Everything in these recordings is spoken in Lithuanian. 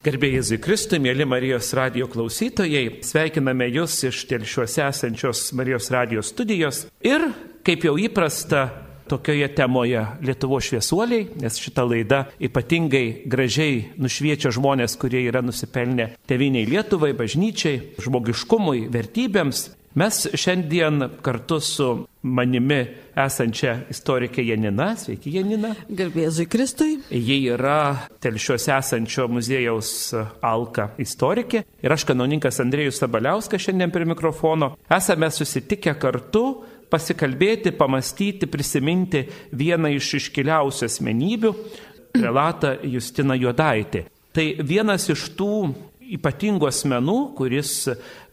Gerbėjai Jėzui Kristui, mėly Marijos radio klausytojai, sveikiname Jūs iš telšiuose esančios Marijos radio studijos ir, kaip jau įprasta, tokioje temoje Lietuvo šviesuoliai, nes šita laida ypatingai gražiai nušviečia žmonės, kurie yra nusipelnę teviniai Lietuvai, bažnyčiai, žmogiškumui, vertybėms. Mes šiandien kartu su manimi esančia istorikė Janina, sveiki Janina. Garbėzui Kristui. Ji yra telšiuose esančio muziejaus Alka istorikė ir aš kanoninkas Andrėjus Sabaliauskas šiandien prie mikrofono. Esame susitikę kartu pasikalbėti, pamastyti, prisiminti vieną iš iškiliausių asmenybių - relatą Justiną Juodaitį. Tai vienas iš tų ypatingų asmenų, kuris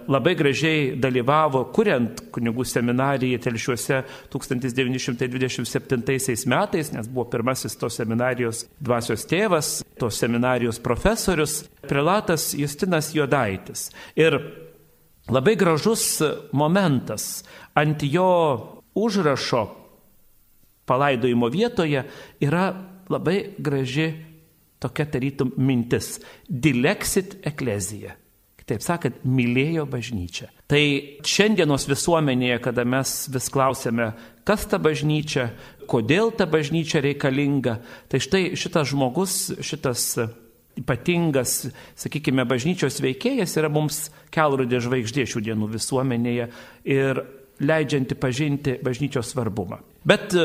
labai gražiai dalyvavo, kuriant kunigų seminariją telšiuose 1927 metais, nes buvo pirmasis tos seminarijos dvasios tėvas, tos seminarijos profesorius, prelatas Justinas Jodaitis. Ir labai gražus momentas ant jo užrašo palaidojimo vietoje yra labai graži tokia tarytum mintis - Dilexit eklezija. Taip sakant, mylėjo bažnyčią. Tai šiandienos visuomenėje, kada mes vis klausėme, kas ta bažnyčia, kodėl ta bažnyčia reikalinga, tai štai šitas žmogus, šitas ypatingas, sakykime, bažnyčios veikėjas yra mums kelrodė žvaigždė šių dienų visuomenėje ir leidžianti pažinti bažnyčios svarbumą. Bet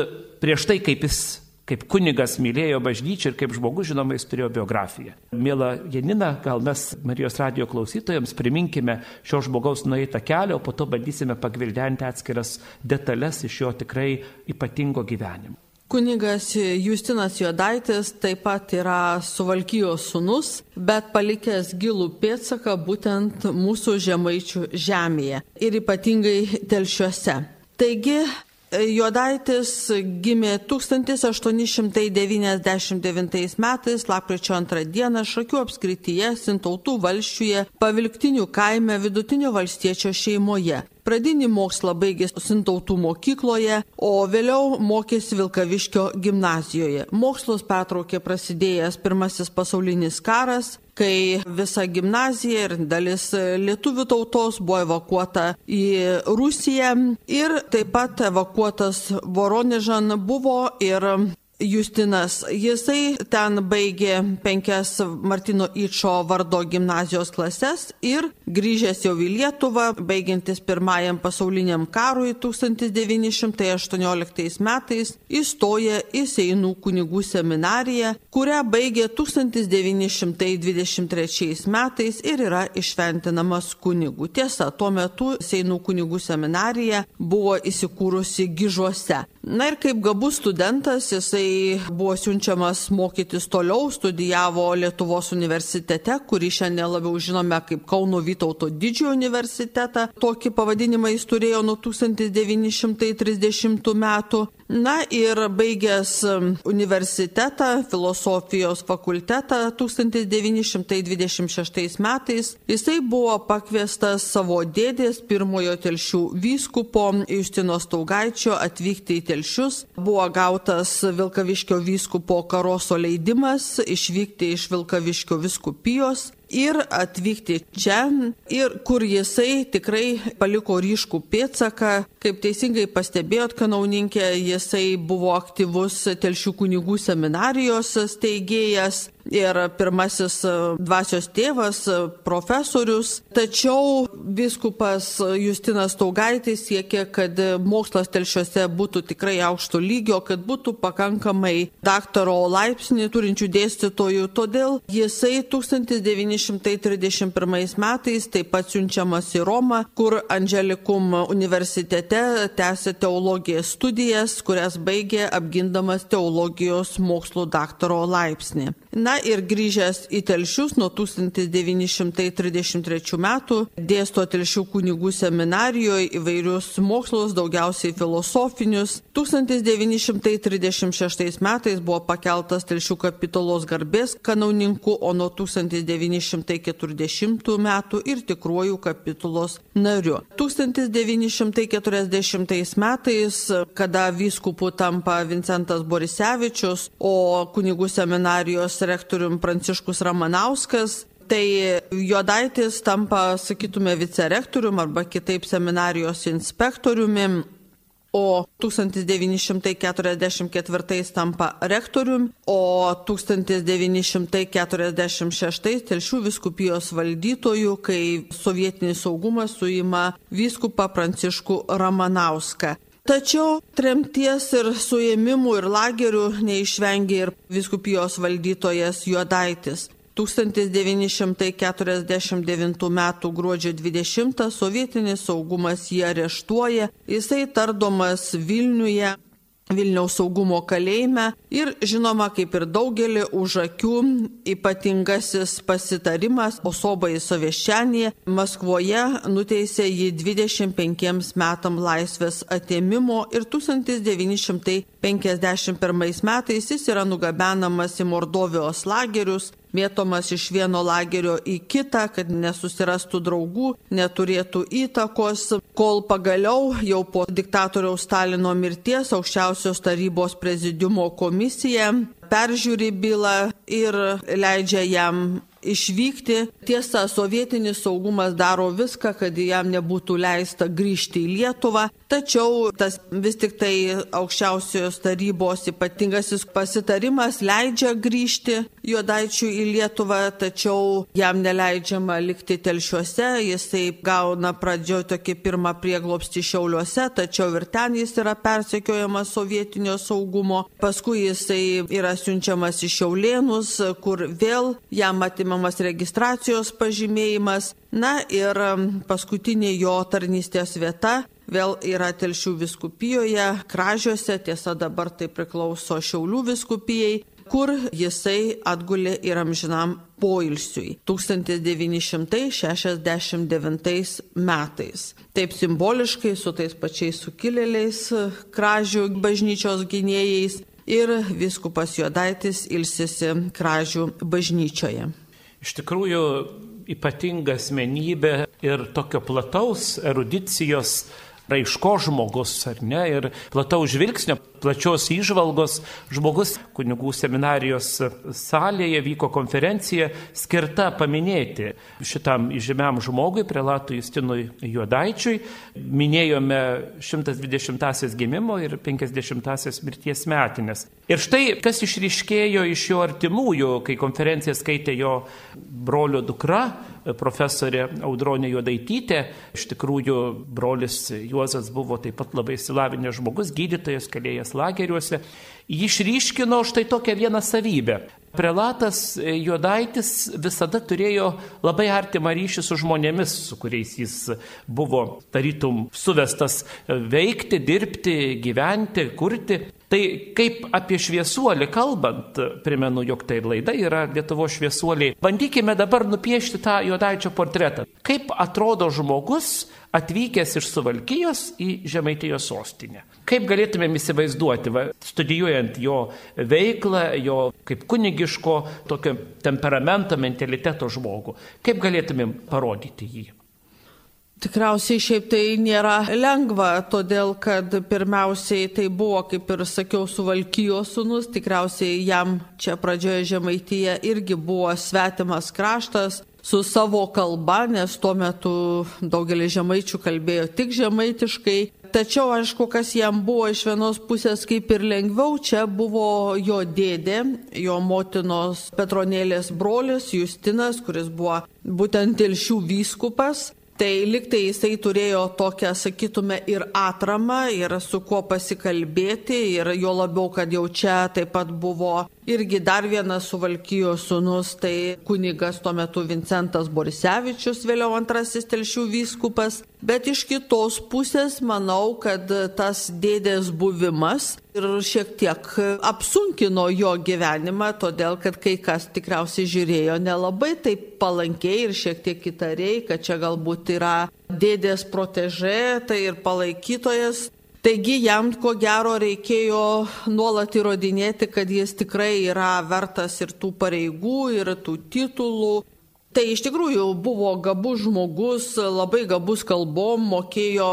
prieš tai, kaip jis kaip kunigas mylėjo bažnyčią ir kaip žmogus, žinoma, jis turėjo biografiją. Mėla Janina, gal mes Marijos radio klausytojams priminkime šio žmogaus nueitą kelią, o po to bandysime pagvildenti atskiras detalės iš jo tikrai ypatingo gyvenimo. Kunigas Justinas Jodaitis taip pat yra Suvalkyjos sunus, bet palikęs gilų pėdsaką būtent mūsų žemaičių žemėje ir ypatingai telšiuose. Taigi Juodaitis gimė 1899 metais, lapkričio 2 dieną, Šakių apskrityje, Sintautų valščiuje, pavilktinių kaime vidutinio valstiečio šeimoje. Pradinį mokslą baigė Sintautų mokykloje, o vėliau mokėsi Vilkaviškio gimnazijoje. Mokslus pertraukė prasidėjęs pirmasis pasaulinis karas, kai visa gimnazija ir dalis lietuvių tautos buvo evakuota į Rusiją ir taip pat evakuotas Voronežan buvo ir Justinas. Jisai ten baigė penkias Martino Ičo vardo gimnazijos klases ir grįžęs jau į Lietuvą, baigiantis pirmajam pasauliniam karui 1918 metais, įstoja į Seinų kunigų seminariją, kurią baigė 1923 metais ir yra išventinamas kunigų. Tiesa, tuo metu Seinų kunigų seminarija buvo įsikūrusi Gižuose. Na ir kaip gabus studentas, jisai buvo siunčiamas mokytis toliau, studijavo Lietuvos universitete, kurį šiandien labiau žinome kaip Kauno Vytauto didžiojo universitetą. Tokį pavadinimą jis turėjo nuo 1930 metų. Na ir baigęs universitetą, filosofijos fakultetą 1926 metais, jisai buvo pakviestas savo dėdės pirmojo telšių vyskupo Justino Staugaičio atvykti į telšius. Buvo gautas Vilkaviškio vyskupo Karoso leidimas išvykti iš Vilkaviškio viskupijos ir atvykti čia, ir kur jisai tikrai paliko ryškų pėtsaką. Kaip teisingai pastebėjot, kanauninkė, jisai buvo aktyvus telšių kunigų seminarijos steigėjas ir pirmasis dvasios tėvas, profesorius. Tačiau biskupas Justinas Taugaitis siekė, kad mokslas telšiuose būtų tikrai aukšto lygio, kad būtų pakankamai daktaro laipsnį turinčių dėstytojų. Todėl jisai 1931 metais taip pat siunčiamas į Romą, kur Angelikum universitete tęsė teologijos studijas, kurias baigė apgindamas teologijos mokslo daktaro laipsnį. Na ir grįžęs į Telšius nuo 1933 metų dėsto Telšių kunigų seminarijoje įvairius mokslus, daugiausiai filosofinius. 1936 metais buvo pakeltas Telšių kapitolos garbės kanauninku, o nuo 1940 metų ir tikruoju kapitolos nariu. 1940 metais, kada vyskupu tampa Vincentas Borisevičius, o kunigų seminarijos rektorium Pranciškus Ramanauskas Tai Jodaitis tampa, sakytume, vicerektorium arba kitaip seminarijos inspektoriumi o 1944 tampa rektorium, o 1946 telšių viskupijos valdytojų, kai sovietinis saugumas suima vyskupą Pranciškų Ramanauską. Tačiau tremties ir suėmimų ir lagerių neišvengė ir viskupijos valdytojas Juodaitis. 1949 m. gruodžio 20 sovietinis saugumas jį areštuoja, jisai tardomas Vilniuje Vilniaus saugumo kalėjime. Ir žinoma, kaip ir daugelį už akių, ypatingasis pasitarimas Osobai Soveščianėje Maskvoje nuteisė jį 25 metam laisvės atėmimo ir 1951 metais jis yra nugabenamas į Mordovijos lagerius, mėtomas iš vieno lagerio į kitą, kad nesusirastų draugų, neturėtų įtakos, kol pagaliau jau po diktatoriaus Stalino mirties aukščiausios tarybos prezidiumo komisija peržiūri bylą ir leidžia jam išvykti. Tiesa, sovietinis saugumas daro viską, kad jam nebūtų leista grįžti į Lietuvą, tačiau tas vis tik tai aukščiausios tarybos ypatingasis pasitarimas leidžia grįžti juodaičių į Lietuvą, tačiau jam neleidžiama likti telšiuose, jisai gauna pradžioje tokį pirmą prieglopstį šiauliuose, tačiau ir ten jis yra persekiojamas sovietinio saugumo, paskui jisai yra siunčiamas į Šiaulėnus, kur vėl jam atimama atimamas registracijos pažymėjimas. Na ir um, paskutinė jo tarnystės vieta vėl yra Telšių viskupijoje, Kražiuose, tiesa dabar tai priklauso Šiaulių viskupijai, kur jisai atgulė ir amžinam poilsiui 1969 metais. Taip simboliškai su tais pačiais sukilėliais, Kražių bažnyčios gynėjais ir viskupas Juodaitis ilsisi Kražių bažnyčioje iš tikrųjų ypatinga asmenybė ir tokio plataus erudicijos raiško žmogus, ar ne, ir plataus žvilgsnio, plačios įžvalgos žmogus. Kunigų seminarijos salėje vyko konferencija skirta paminėti šitam įžymiam žmogui, prelatui Justinui Juodaičiui. Minėjome 120-asias gimimo ir 50-asias mirties metinės. Ir štai, kas išryškėjo iš jo artimųjų, kai konferenciją skaitė jo brolio dukra, profesorė Audronė Juodaitytė. Iš tikrųjų, brolis Juozas buvo taip pat labai silavinęs žmogus, gydytojas, kalėjęs lageriuose. Jį išryškino štai tokią vieną savybę. Prelatas Juodaitis visada turėjo labai artimą ryšį su žmonėmis, su kuriais jis buvo tarytum suvestas veikti, dirbti, gyventi, kurti. Tai kaip apie šviesuolį kalbant, primenu, jog tai laida yra Lietuvo šviesuoliai. Bandykime dabar nupiešti tą juodaičio portretą. Kaip atrodo žmogus atvykęs iš Suvalkyjos į Žemaitijos sostinę. Kaip galėtumėm įsivaizduoti, va, studijuojant jo veiklą, jo kaip kunigiško tokio temperamento, mentaliteto žmogų, kaip galėtumėm parodyti jį? Tikriausiai šiaip tai nėra lengva, todėl kad pirmiausiai tai buvo, kaip ir sakiau, suvalkyjos sunus, tikriausiai jam čia pradžioje Žemaityje irgi buvo svetimas kraštas su savo kalba, nes tuo metu daugelis žemaičių kalbėjo tik žemaitiškai. Tačiau, aišku, kas jam buvo iš vienos pusės kaip ir lengviau, čia buvo jo dėdė, jo motinos Petronėlės brolis Justinas, kuris buvo būtent Telšių vyskupas. Tai liktai jisai turėjo tokią, sakytume, ir atramą, ir su kuo pasikalbėti, ir jo labiau, kad jau čia taip pat buvo irgi dar vienas suvalkyjos sunus, tai kunigas tuo metu Vincentas Borisevičius, vėliau antrasis telšių vyskupas. Bet iš kitos pusės manau, kad tas dėdės buvimas ir šiek tiek apsunkino jo gyvenimą, todėl kad kai kas tikriausiai žiūrėjo nelabai taip palankiai ir šiek tiek įtariai, kad čia galbūt yra dėdės protežė, tai ir palaikytojas Taigi jam ko gero reikėjo nuolat įrodinėti, kad jis tikrai yra vertas ir tų pareigų, ir tų titulų. Tai iš tikrųjų buvo gabus žmogus, labai gabus kalbom, mokėjo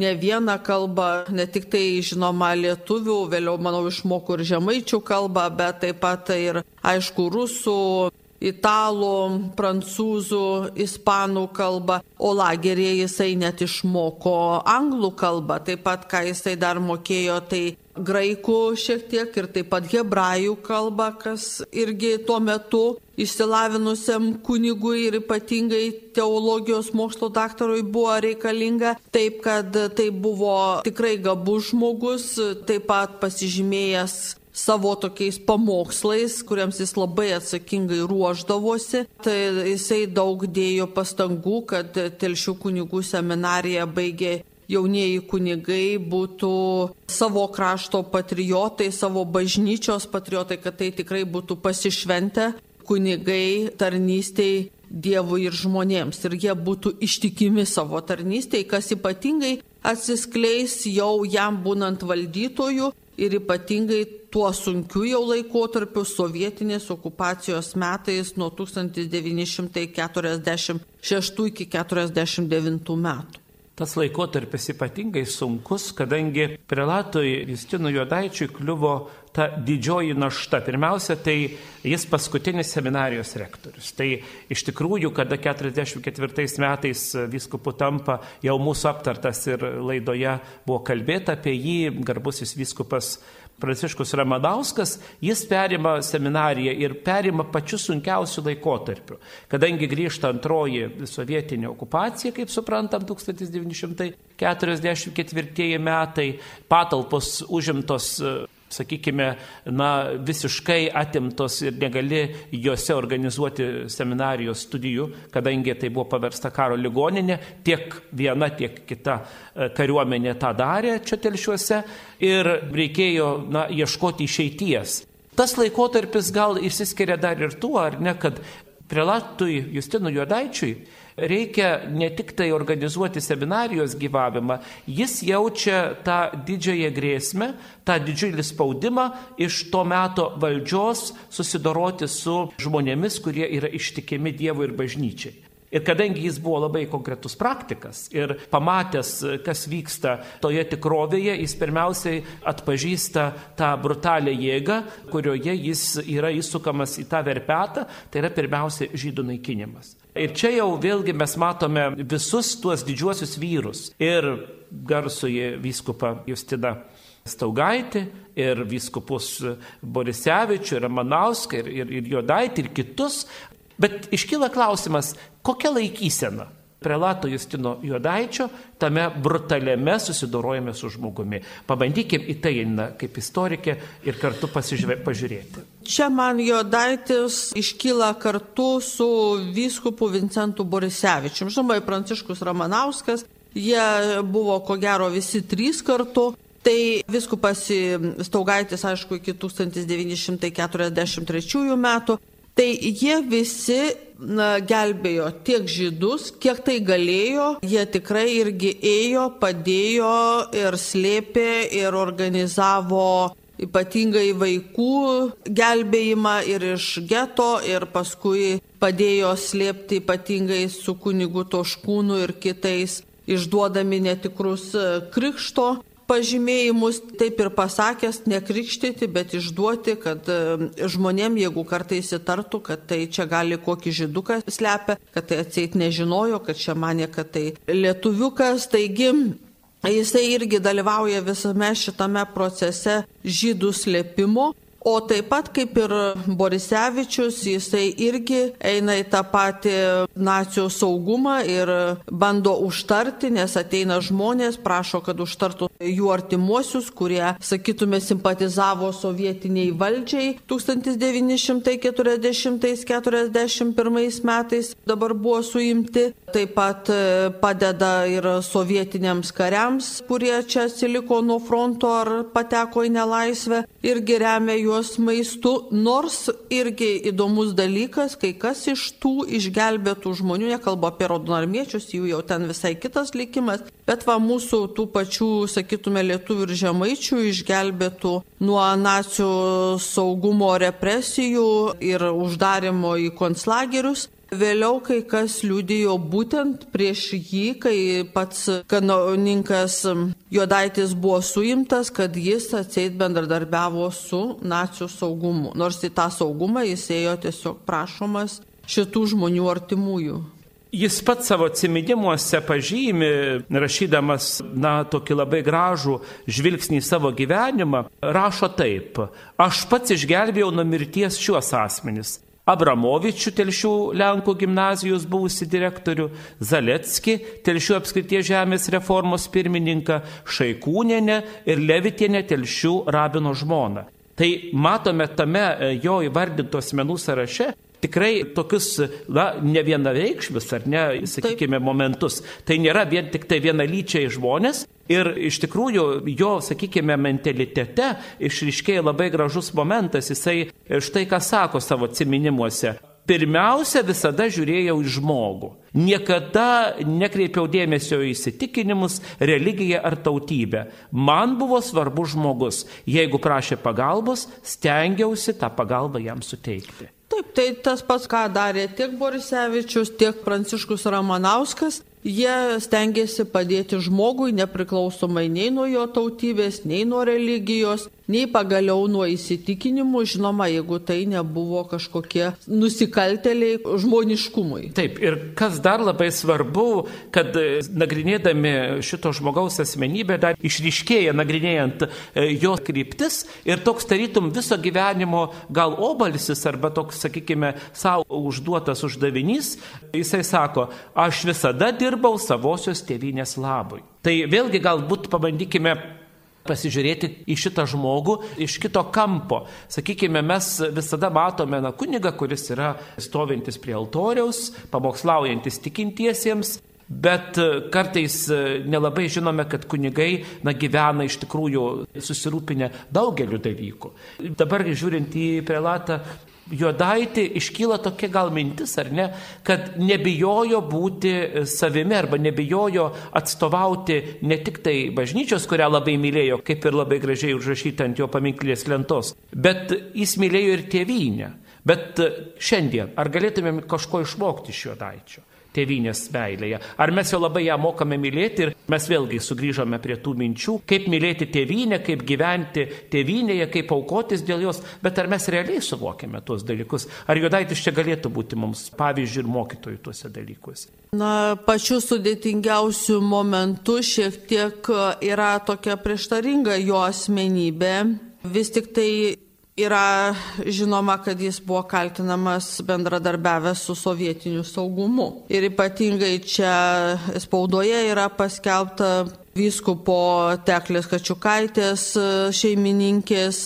ne vieną kalbą, ne tik tai žinoma lietuvių, vėliau manau išmoko ir žemaičių kalbą, bet taip pat ir aišku rusų, italų, prancūzų, ispanų kalbą, o lagerėje jisai net išmoko anglų kalbą, taip pat ką jisai dar mokėjo, tai graikų šiek tiek ir taip pat hebrajų kalbą, kas irgi tuo metu išsilavinusiam kunigui ir ypatingai teologijos mokslo daktarui buvo reikalinga. Taip, kad tai buvo tikrai gabus žmogus, taip pat pasižymėjęs savo tokiais pamokslais, kuriems jis labai atsakingai ruoždavosi. Tai jisai daug dėjo pastangų, kad Telšių kunigų seminarija baigė jaunieji kunigai būtų savo krašto patriotai, savo bažnyčios patriotai, kad tai tikrai būtų pasišventę kunigai tarnystėj Dievui ir žmonėms ir jie būtų ištikimi savo tarnystėj, kas ypatingai atsiskleis jau jam būnant valdytoju ir ypatingai tuo sunkiu jau laikotarpiu sovietinės okupacijos metais nuo 1946 iki 1949 metų. Tas laikotarpis ypatingai sunkus, kadangi prelatui Justinui Jodaičiui kliuvo ta didžioji našta. Pirmiausia, tai jis paskutinis seminarijos rektorius. Tai iš tikrųjų, kada 44 metais viskupu tampa, jau mūsų aptartas ir laidoje buvo kalbėta apie jį, garbusis viskupas Pranciškus Ramadauskas, jis perima seminariją ir perima pačiu sunkiausiu laikotarpiu, kadangi grįžta antroji sovietinė okupacija, kaip suprantam, 1944 metai, patalpos užimtos sakykime, na, visiškai atimtos ir negali juose organizuoti seminarijos studijų, kadangi tai buvo paversta karo ligoninė, tiek viena, tiek kita e, kariuomenė tą darė čia telšiuose ir reikėjo, na, ieškoti išeities. Tas laikotarpis gal išsiskiria dar ir tuo, ar ne, kad prelatui Justinui Juodaičiui reikia ne tik tai organizuoti seminarijos gyvavimą, jis jaučia tą didžiąją grėsmę, tą didžiulį spaudimą iš to meto valdžios susidoroti su žmonėmis, kurie yra ištikimi Dievui ir bažnyčiai. Ir kadangi jis buvo labai konkretus praktikas ir pamatęs, kas vyksta toje tikrovėje, jis pirmiausiai atpažįsta tą brutalią jėgą, kurioje jis yra įsukamas į tą verpetą, tai yra pirmiausia žydų naikinimas. Ir čia jau vėlgi mes matome visus tuos didžiuosius vyrus ir garsųjį vyskupą Justiną Staugaitį ir vyskupus Borisevičių, ir Manauską, ir, ir, ir Jodaitį, ir kitus. Bet iškyla klausimas, kokia laikysena prelato Justino Juodaičio tame brutaliame susidorojame su žmogumi. Pabandykim į tai, na, kaip istorikė, ir kartu pasižvė, pažiūrėti. Čia man Jodaitis iškyla kartu su vyskupu Vincentu Borisevičium. Žinoma, Pranciškus Ramanauskas, jie buvo ko gero visi trys kartu. Tai viskupas Staugaitis, aišku, iki 1943 metų. Tai jie visi na, gelbėjo tiek žydus, kiek tai galėjo, jie tikrai irgi ėjo, padėjo ir slėpė ir organizavo ypatingai vaikų gelbėjimą ir iš geto ir paskui padėjo slėpti ypatingai su kunigu Toškūnu ir kitais išduodami netikrus krikšto pažymėjimus, taip ir pasakęs, nekrikštyti, bet išduoti, kad e, žmonėm, jeigu kartais įtartų, kad tai čia gali kokį žyduką slepia, kad tai atseit nežinojo, kad čia mane, kad tai lietuviukas, taigi Jisai irgi dalyvauja visame šitame procese žydų slėpimo O taip pat kaip ir Borisevičius, jisai irgi eina į tą patį nacijų saugumą ir bando užtarti, nes ateina žmonės, prašo, kad užtartų jų artimuosius, kurie, sakytume, simpatizavo sovietiniai valdžiai 1940-41 metais, dabar buvo suimti. Taip pat e, padeda ir sovietiniams kariams, kurie čia atsiliko nuo fronto ar pateko į nelaisvę, irgi remia jų juos maistu, nors irgi įdomus dalykas, kai kas iš tų išgelbėtų žmonių, nekalbu apie raudonarmiečius, jų jau ten visai kitas likimas, bet va mūsų tų pačių, sakytume, lietuvių ir žemaičių išgelbėtų nuo nacijų saugumo represijų ir uždarimo į konclagerius, Vėliau kai kas liudijo būtent prieš jį, kai pats kanauninkas Juodaitis buvo suimtas, kad jis atseit bendradarbiavo su nacijų saugumu. Nors į tą saugumą jis ėjo tiesiog prašomas šitų žmonių artimųjų. Jis pats savo atsiminimuose pažymi, rašydamas, na, tokį labai gražų žvilgsnį į savo gyvenimą, rašo taip. Aš pats išgelbėjau nuo mirties šiuos asmenis. Abramovičių Telšių Lenkų gimnazijos buvusi direktorių, Zaletski Telšių apskrities žemės reformos pirmininką, Šaikūnienę ir Levitienę Telšių rabino žmoną. Tai matome tame jo įvardintų asmenų sąraše tikrai tokius, na, ne vienareikšmius ar ne, sakykime, Taip. momentus. Tai nėra vien tik tai vienalyčiai žmonės. Ir iš tikrųjų jo, sakykime, mentalitete išriškėja labai gražus momentas. Jisai štai ką sako savo atminimuose. Pirmiausia, visada žiūrėjau į žmogų. Niekada nekreipiau dėmesio į įsitikinimus, religiją ar tautybę. Man buvo svarbu žmogus. Jeigu prašė pagalbos, stengiausi tą pagalbą jam suteikti. Taip, tai tas pats, ką darė tiek Borisevičius, tiek Pranciškus Ramanauskas, Jie stengiasi padėti žmogui nepriklausomai nei nuo jo tautybės, nei nuo religijos, nei pagaliau nuo įsitikinimų, žinoma, jeigu tai nebuvo kažkokie nusikalteliai žmoniškumui. Taip, ir kas dar labai svarbu, kad e, nagrinėdami šito žmogaus asmenybę, dar išryškėja nagrinėjant e, jo kryptis ir toks tarytum viso gyvenimo gal obalsis arba toks, sakykime, savo užduotas uždavinys, jisai sako, aš visada dirbau savosios tėvynės labui. Tai vėlgi galbūt pabandykime pasižiūrėti į šitą žmogų iš kito kampo. Sakykime, mes visada matome na, kunigą, kuris yra stovintis prie altoriaus, pamokslaujantis tikintiesiems. Bet kartais nelabai žinome, kad kunigai na, gyvena iš tikrųjų susirūpinę daugeliu dalykų. Dabar žiūrint į prelatą Juodaitį iškyla tokia gal mintis, ar ne, kad nebijojo būti savimi arba nebijojo atstovauti ne tik tai bažnyčios, kurią labai mylėjo, kaip ir labai gražiai užrašyta ant jo paminklės lentos, bet jis mylėjo ir tėvynę. Bet šiandien, ar galėtumėm kažko išmokti iš Juodaičio? Tėvynės meilėje. Ar mes jau labai ją mokame mylėti ir mes vėlgi sugrįžome prie tų minčių, kaip mylėti tėvynę, kaip gyventi tėvynėje, kaip aukotis dėl jos, bet ar mes realiai suvokiame tuos dalykus? Ar Judaitis čia galėtų būti mums pavyzdžių ir mokytojų tuose dalykuose? Na, pačiu sudėtingiausiu momentu šiek tiek yra tokia prieštaringa jo asmenybė. Vis tik tai Yra žinoma, kad jis buvo kaltinamas bendradarbiavęs su sovietiniu saugumu. Ir ypatingai čia spaudoje yra paskelbta vyskupo Teklės Kačiukaitės šeimininkės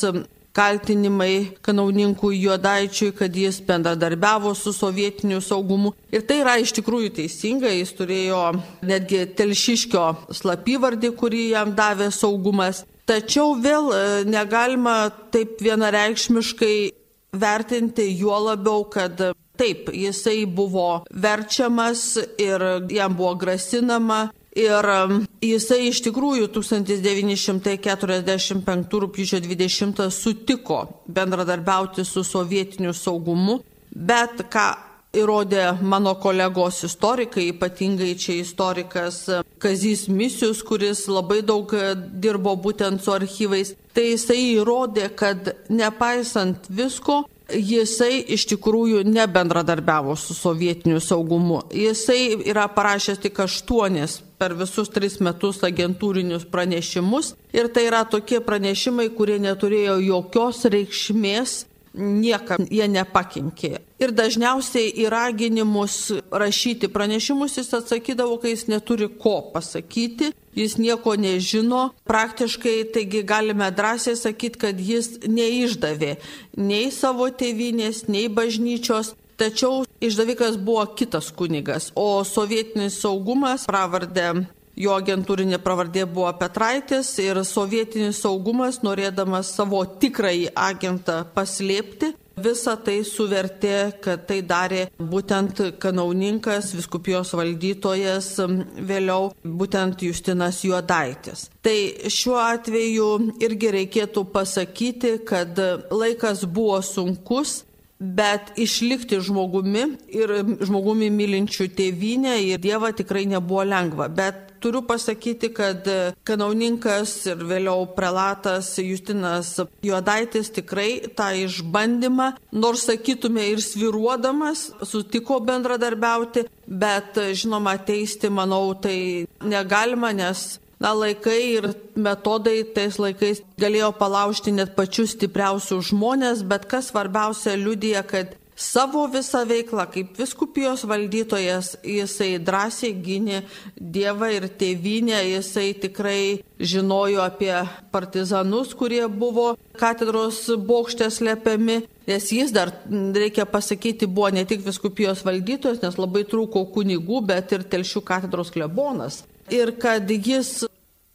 kaltinimai kanauninkų juodaičiui, kad jis bendradarbiavo su sovietiniu saugumu. Ir tai yra iš tikrųjų teisinga, jis turėjo netgi telšiškio slapyvardį, kurį jam davė saugumas. Tačiau vėl e, negalima taip vienareikšmiškai vertinti juo labiau, kad e, taip, jisai buvo verčiamas ir jam buvo grasinama. Ir e, jisai iš tikrųjų 1945 rūpjūčio 20 sutiko bendradarbiauti su sovietiniu saugumu, bet ką įrodė mano kolegos istorikai, ypatingai čia istorikas Kazys Misius, kuris labai daug dirbo būtent su archyvais. Tai jisai įrodė, kad nepaisant visko, jisai iš tikrųjų nebendradarbiavo su sovietiniu saugumu. Jisai yra parašęs tik aštuonis per visus tris metus agentūrinius pranešimus ir tai yra tokie pranešimai, kurie neturėjo jokios reikšmės niekam jie nepakinkė. Ir dažniausiai į raginimus rašyti pranešimus jis atsakydavo, kai jis neturi ko pasakyti, jis nieko nežino. Praktiškai, taigi galime drąsiai sakyti, kad jis neišdavė nei savo tėvinės, nei bažnyčios. Tačiau išdavikas buvo kitas kunigas, o sovietinis saugumas pravardę Jo agentūrinė pravardė buvo Petraitis ir sovietinis saugumas, norėdamas savo tikrąjį agentą paslėpti, visą tai suvertė, kad tai darė būtent kanauninkas, viskupijos valdytojas, vėliau būtent Justinas Juodaitis. Tai šiuo atveju irgi reikėtų pasakyti, kad laikas buvo sunkus, bet išlikti žmogumi ir žmogumi mylinčių tėvynę ir Dievą tikrai nebuvo lengva. Bet turiu pasakyti, kad kanauninkas ir vėliau prelatas Justinas Juodaitis tikrai tą išbandymą, nors sakytume ir sviruodamas, sutiko bendradarbiauti, bet žinoma, teisti, manau, tai negalima, nes Na, laikai ir metodai tais laikais galėjo palaužti net pačius stipriausius žmonės, bet kas svarbiausia liudija, kad savo visą veiklą kaip viskupijos valdytojas jisai drąsiai gynė Dievą ir tėvynę, jisai tikrai žinojo apie partizanus, kurie buvo katedros bokštė slepiami, nes jis dar, reikia pasakyti, buvo ne tik viskupijos valdytojas, nes labai trūko kunigų, bet ir telšių katedros klebonas ir kad jis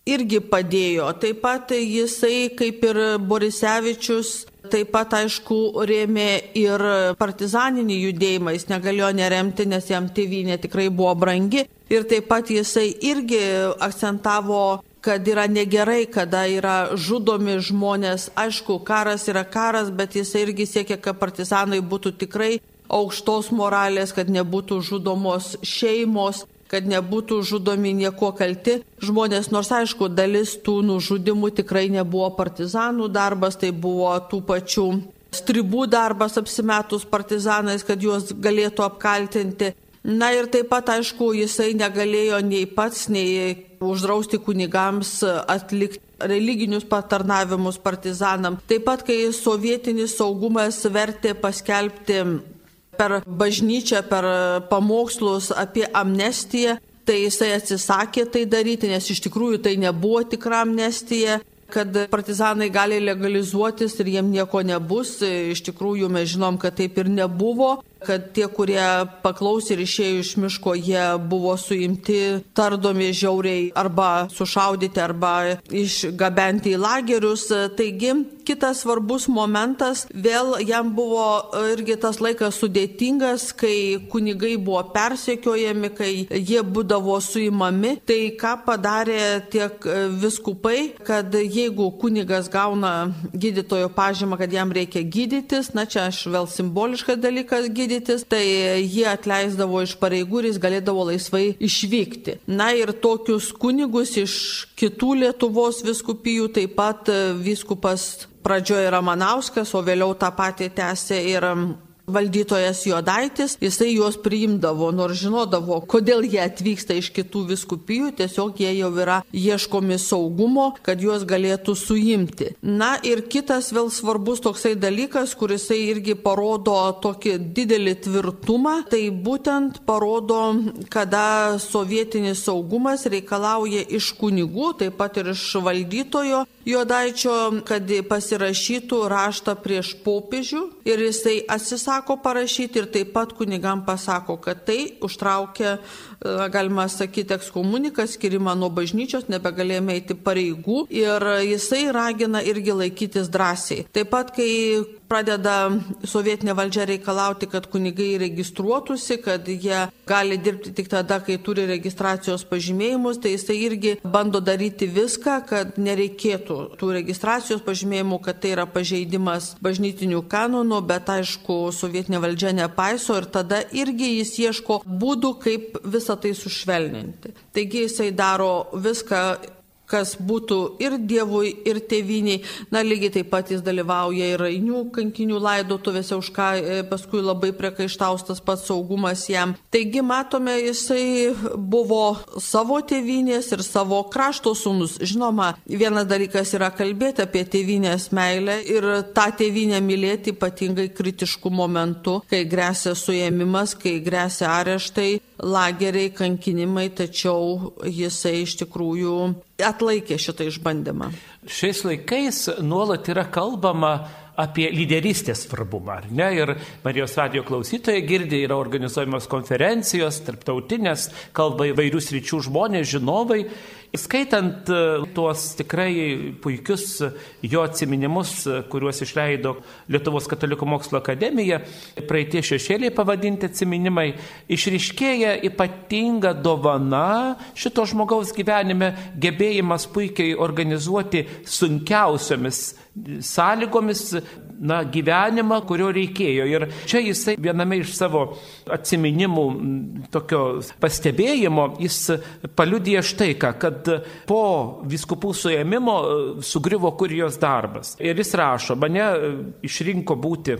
irgi padėjo. Taip pat jisai, kaip ir Borisevičius, taip pat aišku rėmė ir partizaninį judėjimą, jis negalėjo neremti, nes jam tėvynė tikrai buvo brangi. Ir taip pat jisai irgi akcentavo kad yra negerai, kada yra žudomi žmonės. Aišku, karas yra karas, bet jis irgi siekia, kad partizanai būtų tikrai aukštos moralės, kad nebūtų žudomos šeimos kad nebūtų žudomi nieko kalti žmonės, nors aišku, dalis tų nužudimų tikrai nebuvo partizanų darbas, tai buvo tų pačių stribų darbas apsimetus partizanais, kad juos galėtų apkaltinti. Na ir taip pat, aišku, jisai negalėjo nei pats, nei uždrausti kunigams atlikti religinius patarnavimus partizanam. Taip pat, kai sovietinis saugumas vertė paskelbti per bažnyčią, per pamokslus apie amnestiją, tai jisai atsisakė tai daryti, nes iš tikrųjų tai nebuvo tikra amnestija kad partizanai gali legalizuotis ir jiem nieko nebus. Iš tikrųjų mes žinom, kad taip ir nebuvo kad tie, kurie paklausė ir išėjo iš miško, jie buvo suimti, tardomi žiauriai arba sušaudyti, arba išgabenti į lagerius. Taigi, kitas svarbus momentas, vėl jam buvo irgi tas laikas sudėtingas, kai kunigai buvo persekiojami, kai jie būdavo suimami. Tai ką padarė tiek viskupai, kad jeigu kunigas gauna gydytojo pažymą, kad jam reikia gydytis, na čia aš vėl simboliškas dalykas gydytis, gydytis, tai jie atleisdavo iš pareigų ir jis galėdavo laisvai išvykti. Na ir tokius kunigus iš kitų Lietuvos viskupijų taip pat viskupas pradžioje Ramanauskas, o vėliau tą patį tęsė ir valdytojas Jodaitis, jisai juos priimdavo, nors žinodavo, kodėl jie atvyksta iš kitų viskupijų, tiesiog jie jau yra ieškomi saugumo, kad juos galėtų suimti. Na ir kitas vėl svarbus toksai dalykas, kuris irgi parodo tokį didelį tvirtumą, tai būtent parodo, kada sovietinis saugumas reikalauja iš kunigų, taip pat ir iš valdytojo Jodaičio, kad pasirašytų raštą prieš popiežių ir jisai atsisako parašyti ir taip pat kunigam pasako, kad tai užtraukia galima sakyti, ekskomunikas, skirimą nuo bažnyčios, nebegalėjome eiti pareigų ir jisai ragina irgi laikytis drąsiai. Taip pat, kai pradeda sovietinė valdžia reikalauti, kad kunigai registruotųsi, kad jie gali dirbti tik tada, kai turi registracijos pažymėjimus, tai jisai irgi bando daryti viską, kad nereikėtų tų registracijos pažymėjimų, kad tai yra pažeidimas bažnytinių kanonų, bet aišku, sovietinė valdžia nepaiso ir tada irgi jis ieško būdų, kaip visą tai sušvelninti. Taigi jisai daro viską kas būtų ir Dievui, ir tėviniai. Na, lygiai taip pat jis dalyvauja ir rainių kankinių laidotuvėse, už ką e, paskui labai priekaištaustas pats saugumas jam. Taigi, matome, jisai buvo savo tėvinės ir savo krašto sūnus. Žinoma, vienas dalykas yra kalbėti apie tėvinės meilę ir tą tėvinę mylėti ypatingai kritiškų momentų, kai grėsia suėmimas, kai grėsia areštai, lageriai, kankinimai, tačiau jisai iš tikrųjų atlaikė šitą išbandymą. Šiais laikais nuolat yra kalbama apie lyderystės svarbumą, ar ne? Ir Marijos radio klausytojai girdi, yra organizuojamos konferencijos, tarptautinės, kalba įvairius ryčių žmonės, žinovai. Skaitant e, tuos tikrai puikius jo atminimus, e, kuriuos išleido Lietuvos katalikų mokslo akademija, praeitie šešėliai pavadinti atminimai, išriškėja ypatinga dovana šito žmogaus gyvenime, gebėjimas puikiai organizuoti sunkiausiomis sąlygomis na, gyvenimą, kurio reikėjo. Ir čia jisai viename iš savo atsiminimų, tokio pastebėjimo, jis paliudė štai ką, kad po viskupų suėmimo e, sugrivo kurijos darbas. Ir jis rašo, mane e, išrinko būti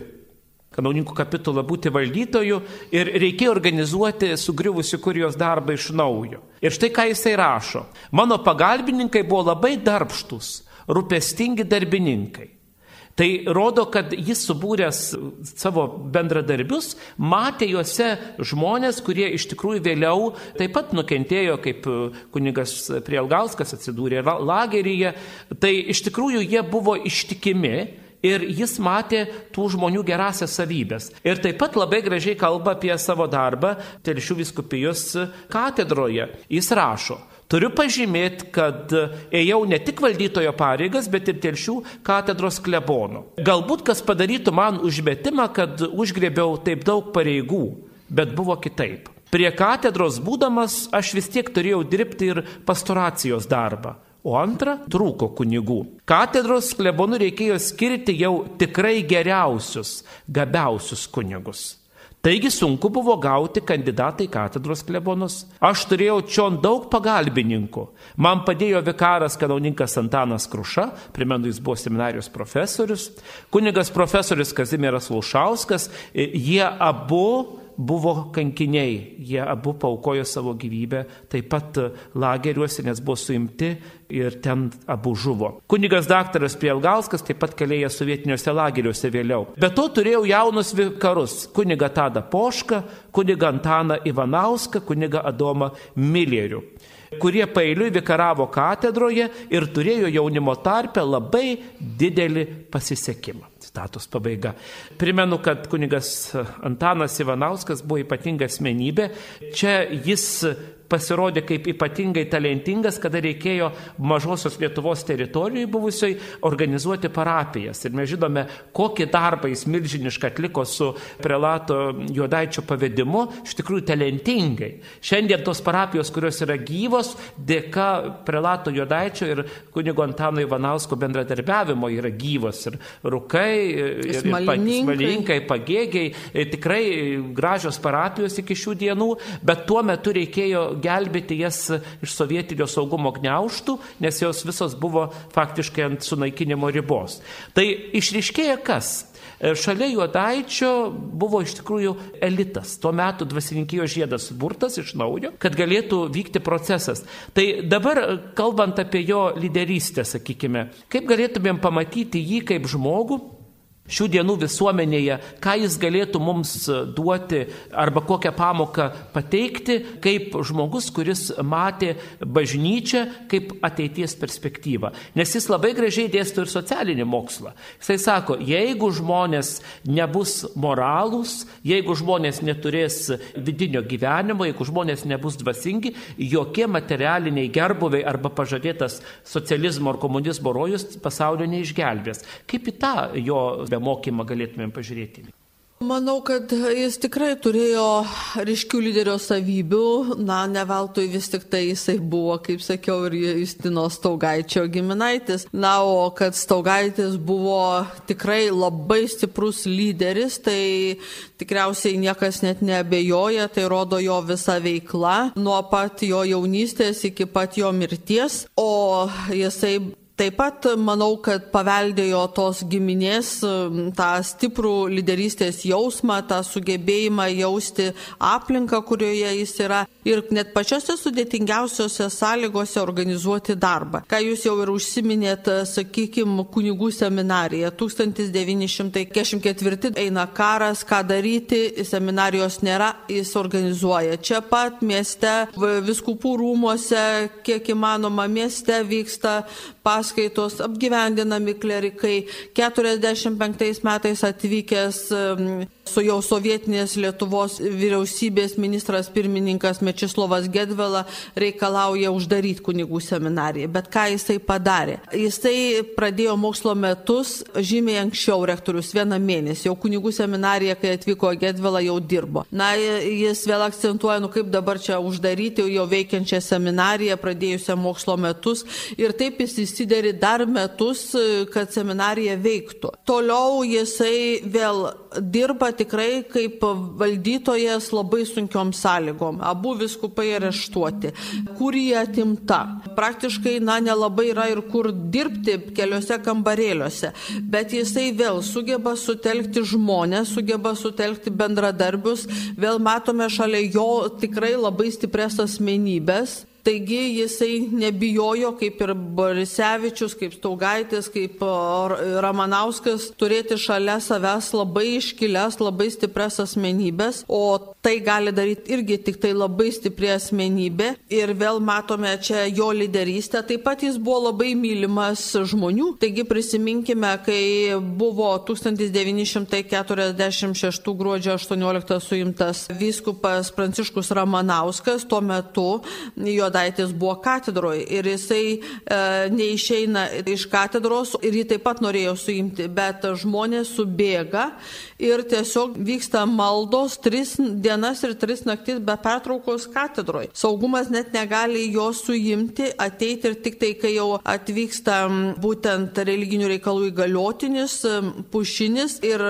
kanauninkų kapitulą būti valdytoju ir reikėjo organizuoti sugriuvusi kurijos darbą iš naujo. Ir štai ką jisai rašo. Mano pagalbininkai buvo labai darbštus, rūpestingi darbininkai. Tai rodo, kad jis subūręs savo bendradarbius, matė juose žmonės, kurie iš tikrųjų vėliau taip pat nukentėjo, kaip kunigas Prielgauskas atsidūrė lageryje. Tai iš tikrųjų jie buvo ištikimi ir jis matė tų žmonių gerasias savybės. Ir taip pat labai gražiai kalba apie savo darbą Telšių viskupijos katedroje. Jis rašo, Turiu pažymėti, kad ėjau ne tik valdytojo pareigas, bet ir telšių katedros klebono. Galbūt kas padarytų man užmetimą, kad užgrėbiau taip daug pareigų, bet buvo kitaip. Prie katedros būdamas aš vis tiek turėjau dirbti ir pastoracijos darbą. O antra, trūko kunigų. Katedros klebonų reikėjo skirti jau tikrai geriausius, gabiausius kunigus. Taigi sunku buvo gauti kandidatą į katedros klebonus. Aš turėjau čia daug pagalbininkų. Man padėjo vikaras kanauninkas Antanas Kruša, primenu, jis buvo seminarijos profesorius, kunigas profesorius Kazimieras Laušauskas. Jie abu buvo kankiniai, jie abu paukojo savo gyvybę, taip pat lageriuose, nes buvo suimti ir ten abu žuvo. Kunigas daktaras Prielgauskas taip pat kalėjo sovietiniuose lageriuose vėliau. Be to turėjau jaunus vikarus - kuniga Tada Pošką, kuniga Antaną Ivanauską, kuniga Adomą Milierių kurie pailiui vikaravo katedroje ir turėjo jaunimo tarpę labai didelį pasisekimą. Citatos pabaiga. Primenu, kad kunigas Antanas Ivanauskas buvo ypatinga asmenybė. Čia jis pasirodė kaip ypatingai talentingas, kada reikėjo mažosios Lietuvos teritorijoje buvusioj organizuoti parapijas. Ir mes žinome, kokį darbą jis milžinišką atliko su prelato juodaičio pavedimu, iš tikrųjų talentingai. Šiandien tos parapijos, kurios yra gyvos, dėka prelato juodaičio ir kunigo Antano Ivanausko bendradarbiavimo yra gyvos. Ir rukai, ir, smalininkai, pagėgiai, tikrai gražios parapijos iki šių dienų, bet tuo metu reikėjo gelbėti jas iš sovietinio saugumo gniauštų, nes jos visos buvo faktiškai ant sunaikinimo ribos. Tai išriškėja kas? E, šalia juodaičio buvo iš tikrųjų elitas, tuo metu dvasininkijos žiedas burtas iš naujo, kad galėtų vykti procesas. Tai dabar, kalbant apie jo lyderystę, sakykime, kaip galėtumėm pamatyti jį kaip žmogų, šių dienų visuomenėje, ką jis galėtų mums duoti arba kokią pamoką pateikti, kaip žmogus, kuris matė bažnyčią kaip ateities perspektyvą. Nes jis labai gražiai dėsto ir socialinį mokslą. Jisai sako, jeigu žmonės nebus moralūs, jeigu žmonės neturės vidinio gyvenimo, jeigu žmonės nebus dvasingi, jokie materialiniai gerbuviai arba pažadėtas socializmo ar komunizmo rojus pasaulio neišgelbės. Kaip į tą jo be mokymą galėtumėm pažiūrėti? Manau, kad jis tikrai turėjo ryškių lyderio savybių, na, ne veltui vis tik tai jisai buvo, kaip sakiau, ir Justino Staugaičio giminaitis. Na, o kad Staugaitis buvo tikrai labai stiprus lyderis, tai tikriausiai niekas net nebejoja, tai rodo jo visa veikla, nuo pat jo jaunystės iki pat jo mirties, o jisai Taip pat manau, kad paveldėjo tos giminės tą stiprų lyderystės jausmą, tą sugebėjimą jausti aplinką, kurioje jis yra ir net pačiose sudėtingiausiose sąlygose organizuoti darbą. Ką jūs jau ir užsiminėt, sakykime, kunigų seminarija. 1944 eina karas, ką daryti, seminarijos nėra, jis organizuoja. Čia pat mieste, viskupų rūmose, kiek įmanoma mieste vyksta paskaitos, apgyvendinami klerikai. 45 metais atvykęs su jau sovietinės Lietuvos vyriausybės ministras pirmininkas Mečislovas Gedvela reikalauja uždaryti kunigų seminariją. Bet ką jisai padarė? Jisai pradėjo mokslo metus žymiai anksčiau rektorius vieną mėnesį. Jau kunigų seminarija, kai atvyko Gedvela, jau dirbo. Na, jis vėl akcentuoja, nu kaip dabar čia uždaryti jau veikiančią seminariją, pradėjusią mokslo metus. Ir taip jis įsideri dar metus, kad seminarija veiktų. Toliau jisai vėl dirba tikrai kaip valdytojas labai sunkiom sąlygom. Abu viskupai areštuoti. Kur jie atimta? Praktiškai, na, nelabai yra ir kur dirbti keliose kambarėliuose. Bet jisai vėl sugeba sutelkti žmonės, sugeba sutelkti bendradarbius. Vėl matome šalia jo tikrai labai stipres asmenybės. Taigi jisai nebijojo, kaip ir Borisevičius, kaip Staugaitis, kaip Ramanauskas, turėti šalia savęs labai iškilęs, labai stipres asmenybės, o tai gali daryti irgi tik tai labai stipri asmenybė. Ir vėl matome čia jo lyderystę. Taip pat jis buvo labai mylimas žmonių. Taigi prisiminkime, kai buvo 1946 gruodžio 18 suimtas vyskupas Pranciškus Ramanauskas, tuo metu jo Juodaitis buvo katedroje ir jisai e, neišeina iš katedros ir jį taip pat norėjo suimti, bet žmonės subėga ir tiesiog vyksta maldos tris dienas ir tris naktis be pertraukos katedroje. Saugumas net negali jo suimti, ateiti ir tik tai, kai jau atvyksta būtent religinių reikalų įgaliotinis, pušinis ir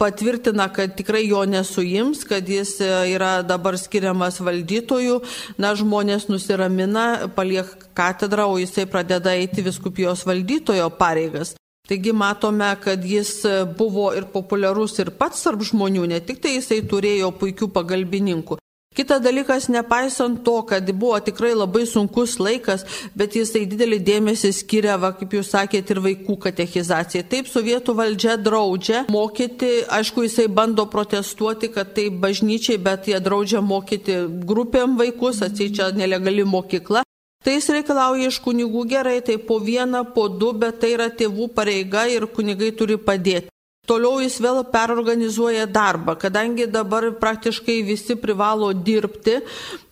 patvirtina, kad tikrai jo nesuims, kad jis e, yra dabar skiriamas valdytojų, na, žmonės nusiramina, paliek katedrą, o jisai pradeda eiti viskupijos valdytojo pareigas. Taigi matome, kad jis e, buvo ir populiarus ir pats tarp žmonių, ne tik tai jisai turėjo puikių pagalbininkų, Kitas dalykas, nepaisant to, kad buvo tikrai labai sunkus laikas, bet jisai didelį dėmesį skiria, va, kaip jūs sakėte, ir vaikų katechizacijai. Taip, sovietų valdžia draudžia mokyti, aišku, jisai bando protestuoti, kad tai bažnyčiai, bet jie draudžia mokyti grupėm vaikus, atsičia nelegali mokykla. Tai jis reikalauja iš kunigų gerai, tai po vieną, po du, bet tai yra tėvų pareiga ir kunigai turi padėti. Toliau jis vėl perorganizuoja darbą, kadangi dabar praktiškai visi privalo dirbti,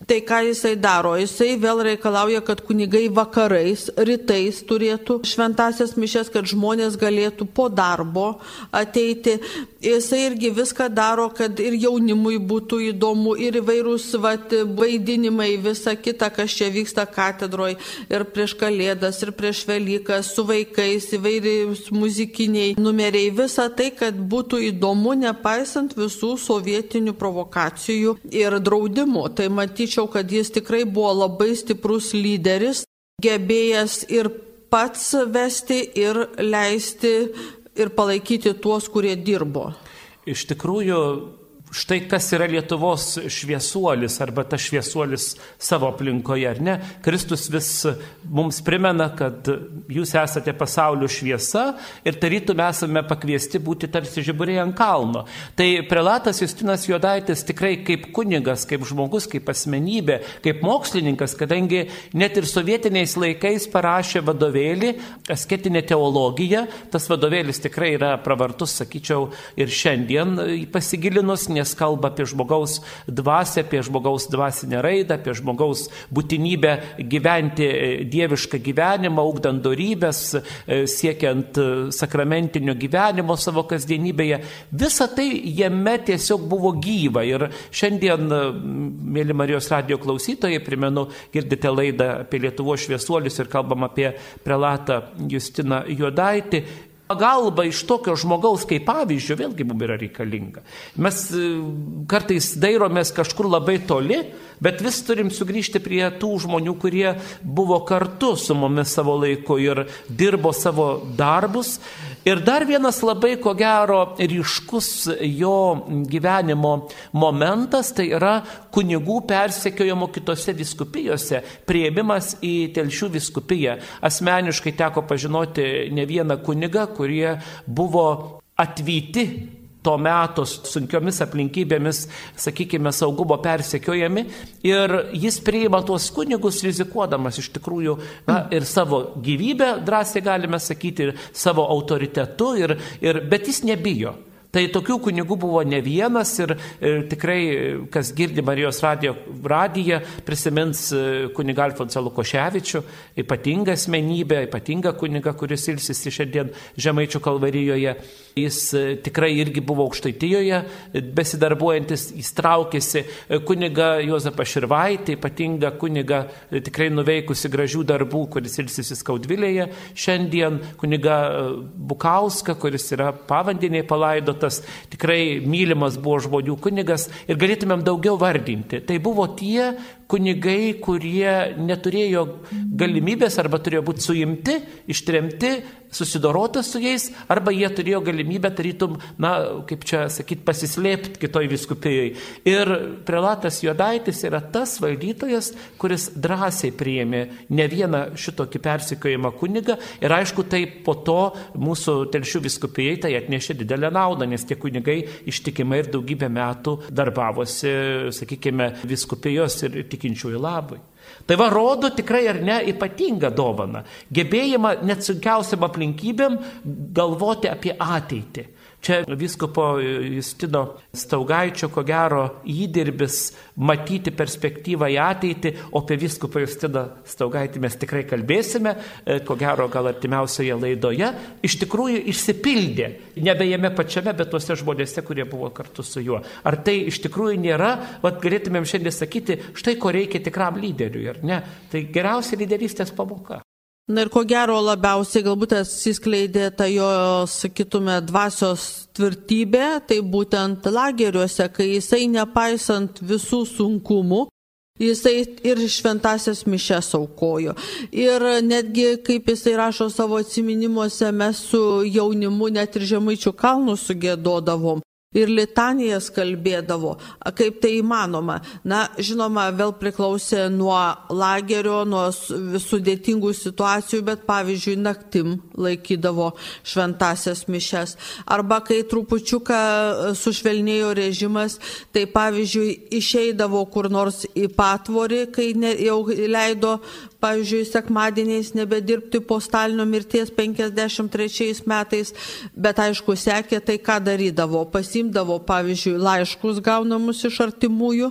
tai ką jisai daro? Jisai vėl reikalauja, kad kunigai vakarais, rytais turėtų šventasias mišes, kad žmonės galėtų po darbo ateiti. Jisai irgi viską daro, kad ir jaunimui būtų įdomu, ir įvairūs vat, vaidinimai, visa kita, kas čia vyksta katedroje, ir prieš Kalėdas, ir prieš Velykas, su vaikais, įvairiai muzikiniai numeriai, visa tai, kad būtų įdomu, nepaisant visų sovietinių provokacijų ir draudimų. Tai matyčiau, kad jis tikrai buvo labai stiprus lyderis, gebėjęs ir pats vesti, ir leisti, ir palaikyti tuos, kurie dirbo. Iš tikrųjų, štai kas yra Lietuvos šviesuolis arba tas šviesuolis savo aplinkoje, ar ne? Kristus vis mums primena, kad jūs esate pasaulio šviesa ir tarytum esame pakviesti būti tarsi žiburiai ant kalno. Tai prelatas Justinas Jodaitis tikrai kaip kunigas, kaip žmogus, kaip asmenybė, kaip mokslininkas, kadangi net ir sovietiniais laikais parašė vadovėlį, asketinė teologija, tas vadovėlis tikrai yra pravartus, sakyčiau, ir šiandien pasigilinus, nes kalba apie žmogaus dvasę, apie žmogaus dvasinę raidą, apie žmogaus būtinybę gyventi e, dievišką gyvenimą, augdant darybės, e, siekiant e, sakramentinio gyvenimo savo kasdienybėje. Visa tai jame tiesiog buvo gyva. Ir šiandien, mėly Marijos radio klausytojai, primenu, girdite laidą apie Lietuvo šviesuolius ir kalbam apie prelatą Justiną Juodaitį. Pagalba iš tokio žmogaus kaip pavyzdžio vėlgi mums yra reikalinga. Mes e, kartais dairomės kažkur labai toli, bet vis turim sugrįžti prie tų žmonių, kurie buvo kartu su mumis savo laiku ir dirbo savo darbus. Ir dar vienas labai ko gero ryškus jo gyvenimo momentas, tai yra kunigų persekiojimo kitose viskupijose, prieimimas į telšių viskupiją. Asmeniškai teko pažinoti ne vieną kunigą, kurie buvo atvyti to meto sunkiomis aplinkybėmis, sakykime, saugumo persekiojami ir jis priima tuos kunigus rizikuodamas iš tikrųjų na, ir savo gyvybę, drąsiai galime sakyti, ir savo autoritetu, ir, ir, bet jis nebijo. Tai tokių kunigų buvo ne vienas ir, ir tikrai, kas girdi Marijos radijo, radiją, prisimins e, kunigą Alfonsą Lukoševičių, ypatingą asmenybę, ypatingą kunigą, kuris ilsisi šiandien Žemaičių kalvarijoje. Jis e, tikrai irgi buvo aukštaitijoje, besidarbuojantis, jis traukėsi e, kuniga Jozapą Širvaitį, ypatingą kunigą, tikrai nuveikusi gražių darbų, kuris ilsisi Skaudvilėje. Šiandien kuniga Bukauską, kuris yra pavandiniai palaido tas tikrai mylimas buvo žmonių kunigas ir galėtumėm daugiau vardinti. Tai buvo tie kunigai, kurie neturėjo galimybės arba turėjo būti suimti, ištremti, susidorota su jais, arba jie turėjo galimybę, tarytum, na, kaip čia sakyti, pasislėpti kitoj viskupijai. Ir prelatas Jodaitis yra tas valdytojas, kuris drąsiai priėmė ne vieną šitokį persikojimą kunigą ir aišku, tai po to mūsų telšių viskupijai tai atnešė didelę naudą, nes tie kunigai ištikimai ir daugybę metų darbavosi, sakykime, viskupijos ir tikinčiųjų labui. Tai va rodo tikrai ar ne ypatingą dovaną. Gebėjimą net sunkiausiam aplinkybėm galvoti apie ateitį. Čia viskopo Justino Staugaičio, ko gero, įdirbis matyti perspektyvą į ateitį, o apie viskopą Justiną Staugaitį mes tikrai kalbėsime, e, ko gero, gal artimiausioje laidoje, iš tikrųjų išsipildė, nebe jame pačiame, bet tuose žmonėse, kurie buvo kartu su juo. Ar tai iš tikrųjų nėra, vad galėtumėm šiandien sakyti, štai ko reikia tikram lyderiui, ar ne? Tai geriausia lyderystės pamoka. Na ir ko gero labiausiai galbūt atsiskleidė ta jo, sakytume, dvasios tvirtybė, tai būtent lageriuose, kai jisai nepaisant visų sunkumų, Jisai ir šventasias mišes aukojo. Ir netgi, kaip jisai rašo savo atminimuose, mes su jaunimu net ir žemaičių kalnų sugėdodavom ir litanijas kalbėdavo, kaip tai įmanoma. Na, žinoma, vėl priklausė nuo lagerio, nuo sudėtingų situacijų, bet pavyzdžiui, naktim laikydavo šventasias mišes. Arba kai trupučiuką e, sušvelnėjo režimas, tai pavyzdžiui, išeidavo kur nors į patvorį, kai ne, jau leido pavyzdžiui, sekmadieniais nebedirbti po Stalino mirties 53 metais, bet aišku, sekė tai, ką darydavo. Pasimdavo, pavyzdžiui, laiškus gaunamus iš artimųjų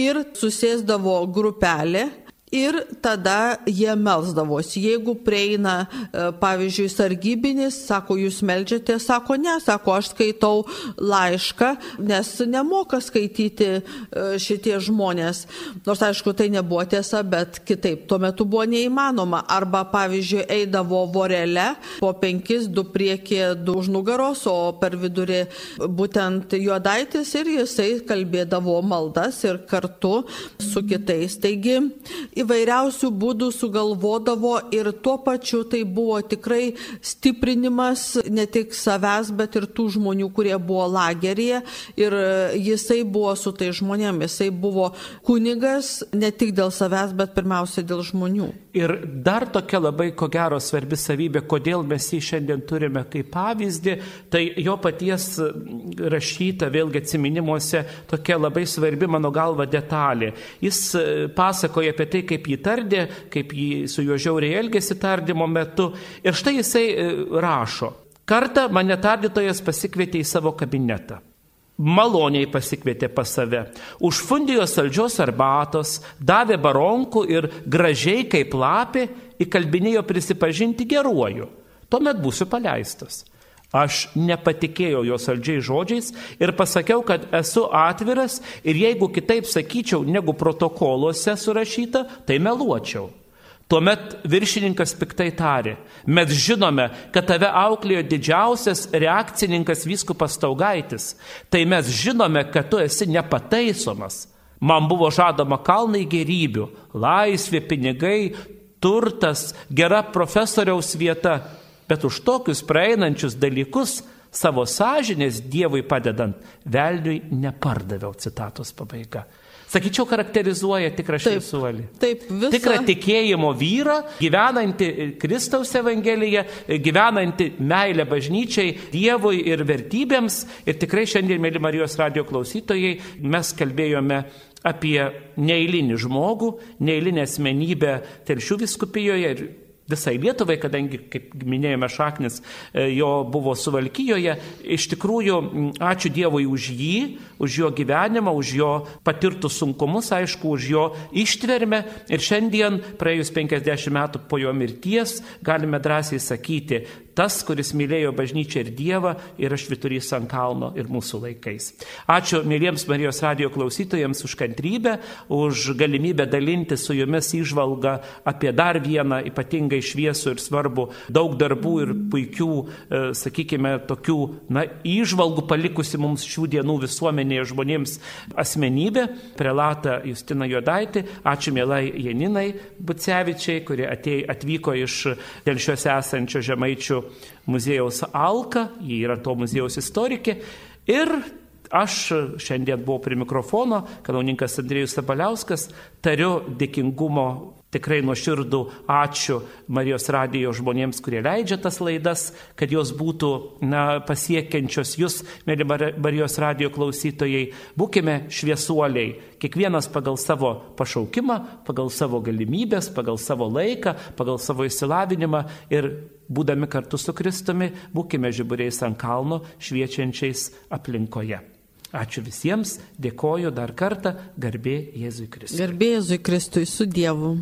ir susėsdavo grupelė Ir tada jie melsdavosi. Jeigu prieina, e, pavyzdžiui, sargybinis, sako, jūs melžiate, sako, ne, sako, aš skaitau laišką, nes nemoka skaityti e, šitie žmonės. Nors, aišku, tai nebuvo tiesa, bet kitaip tuo metu buvo neįmanoma. Arba, pavyzdžiui, eidavo vorelė, po penkis, du priekį, du už nugaros, o per vidurį būtent juodaitis ir jisai kalbėdavo maldas ir kartu su kitais. Taigi, įvairiausių būdų sugalvodavo ir tuo pačiu tai buvo tikrai stiprinimas ne tik savęs, bet ir tų žmonių, kurie buvo lageryje. Ir jisai buvo su tai žmonėmis, jisai buvo kunigas ne tik dėl savęs, bet pirmiausia dėl žmonių. Ir dar tokia labai ko gero svarbi savybė, kodėl mes jį šiandien turime kaip pavyzdį, tai jo paties rašyta vėlgi atminimuose tokia labai svarbi mano galva detalė. Jis pasakoja apie tai, kaip jį tardė, kaip jį su juo žiauriai elgėsi tardymo metu. Ir štai jisai e, rašo. Kartą mane tardytojas pasikvietė į savo kabinetą. Maloniai pasikvietė pas save. Užfundijo saldžios arbatos, davė baronkų ir gražiai kaip lapė įkalbinėjo prisipažinti geruoju. Tuomet būsiu paleistas. Aš nepatikėjau jo saldžiai žodžiais ir pasakiau, kad esu atviras ir jeigu kitaip sakyčiau, negu protokoluose surašyta, tai meluočiau. Tuomet viršininkas piktai tarė, mes žinome, kad tave auklėjo didžiausias reakcininkas vyskupas Taugaitis, tai mes žinome, kad tu esi nepataisomas. Man buvo žadama kalnai gerybių, laisvė, pinigai, turtas, gera profesoriaus vieta, bet už tokius praeinančius dalykus savo sąžinės Dievui padedant, velniui nepardaviau citatos pabaiga. Sakyčiau, charakterizuoja tikrą šviesuolį. Taip, taip visą. Tikrą tikėjimo vyrą, gyvenantį Kristaus Evangeliją, gyvenantį meilę bažnyčiai, Dievui ir vertybėms. Ir tikrai šiandien, mėly Marijos radio klausytojai, mes kalbėjome apie neįlinį žmogų, neįlinę asmenybę Telšių viskupijoje ir visai Lietuvai, kadangi, kaip minėjome, šaknis e, jo buvo suvalkyjoje. Iš tikrųjų, ačiū Dievui už jį, už jo gyvenimą, už jo patirtus sunkumus, aišku, už jo ištvermę. Ir šiandien, praėjus 50 metų po jo mirties, galime drąsiai sakyti, tas, kuris mylėjo bažnyčią ir Dievą, yra šviturys ant kalno ir mūsų laikais. Ačiū mėlyjams Marijos radio klausytojams už kantrybę, už galimybę dalinti su jumis įžvalgą apie dar vieną ypatingai šviesų ir svarbų daug darbų ir puikių, e, sakykime, tokių, na, įžvalgų palikusi mums šių dienų visuomenėje žmonėms asmenybę, prelatą Justiną Jodaitį. Ačiū mielai Janinai Bucevičiai, kurie atėjo, atvyko iš dėl šios esančio žemaičių muziejaus Alka, ji yra to muziejaus istorikė. Ir aš šiandien buvau prie mikrofono, kanauninkas Andrėjus Sabaliauskas, tariu dėkingumo tikrai nuoširdų ačiū Marijos radijo žmonėms, kurie leidžia tas laidas, kad jos būtų na, pasiekiančios jūs, mėly Marijos radijo klausytojai. Būkime šviesuoliai, kiekvienas pagal savo pašaukimą, pagal savo galimybės, pagal savo laiką, pagal savo įsilavinimą ir būdami kartu su Kristumi, būkime žiburiais ant kalno, šviečiančiais aplinkoje. Ačiū visiems, dėkoju dar kartą, garbė Jėzui Kristui. Garbė Jėzui Kristui su Dievu.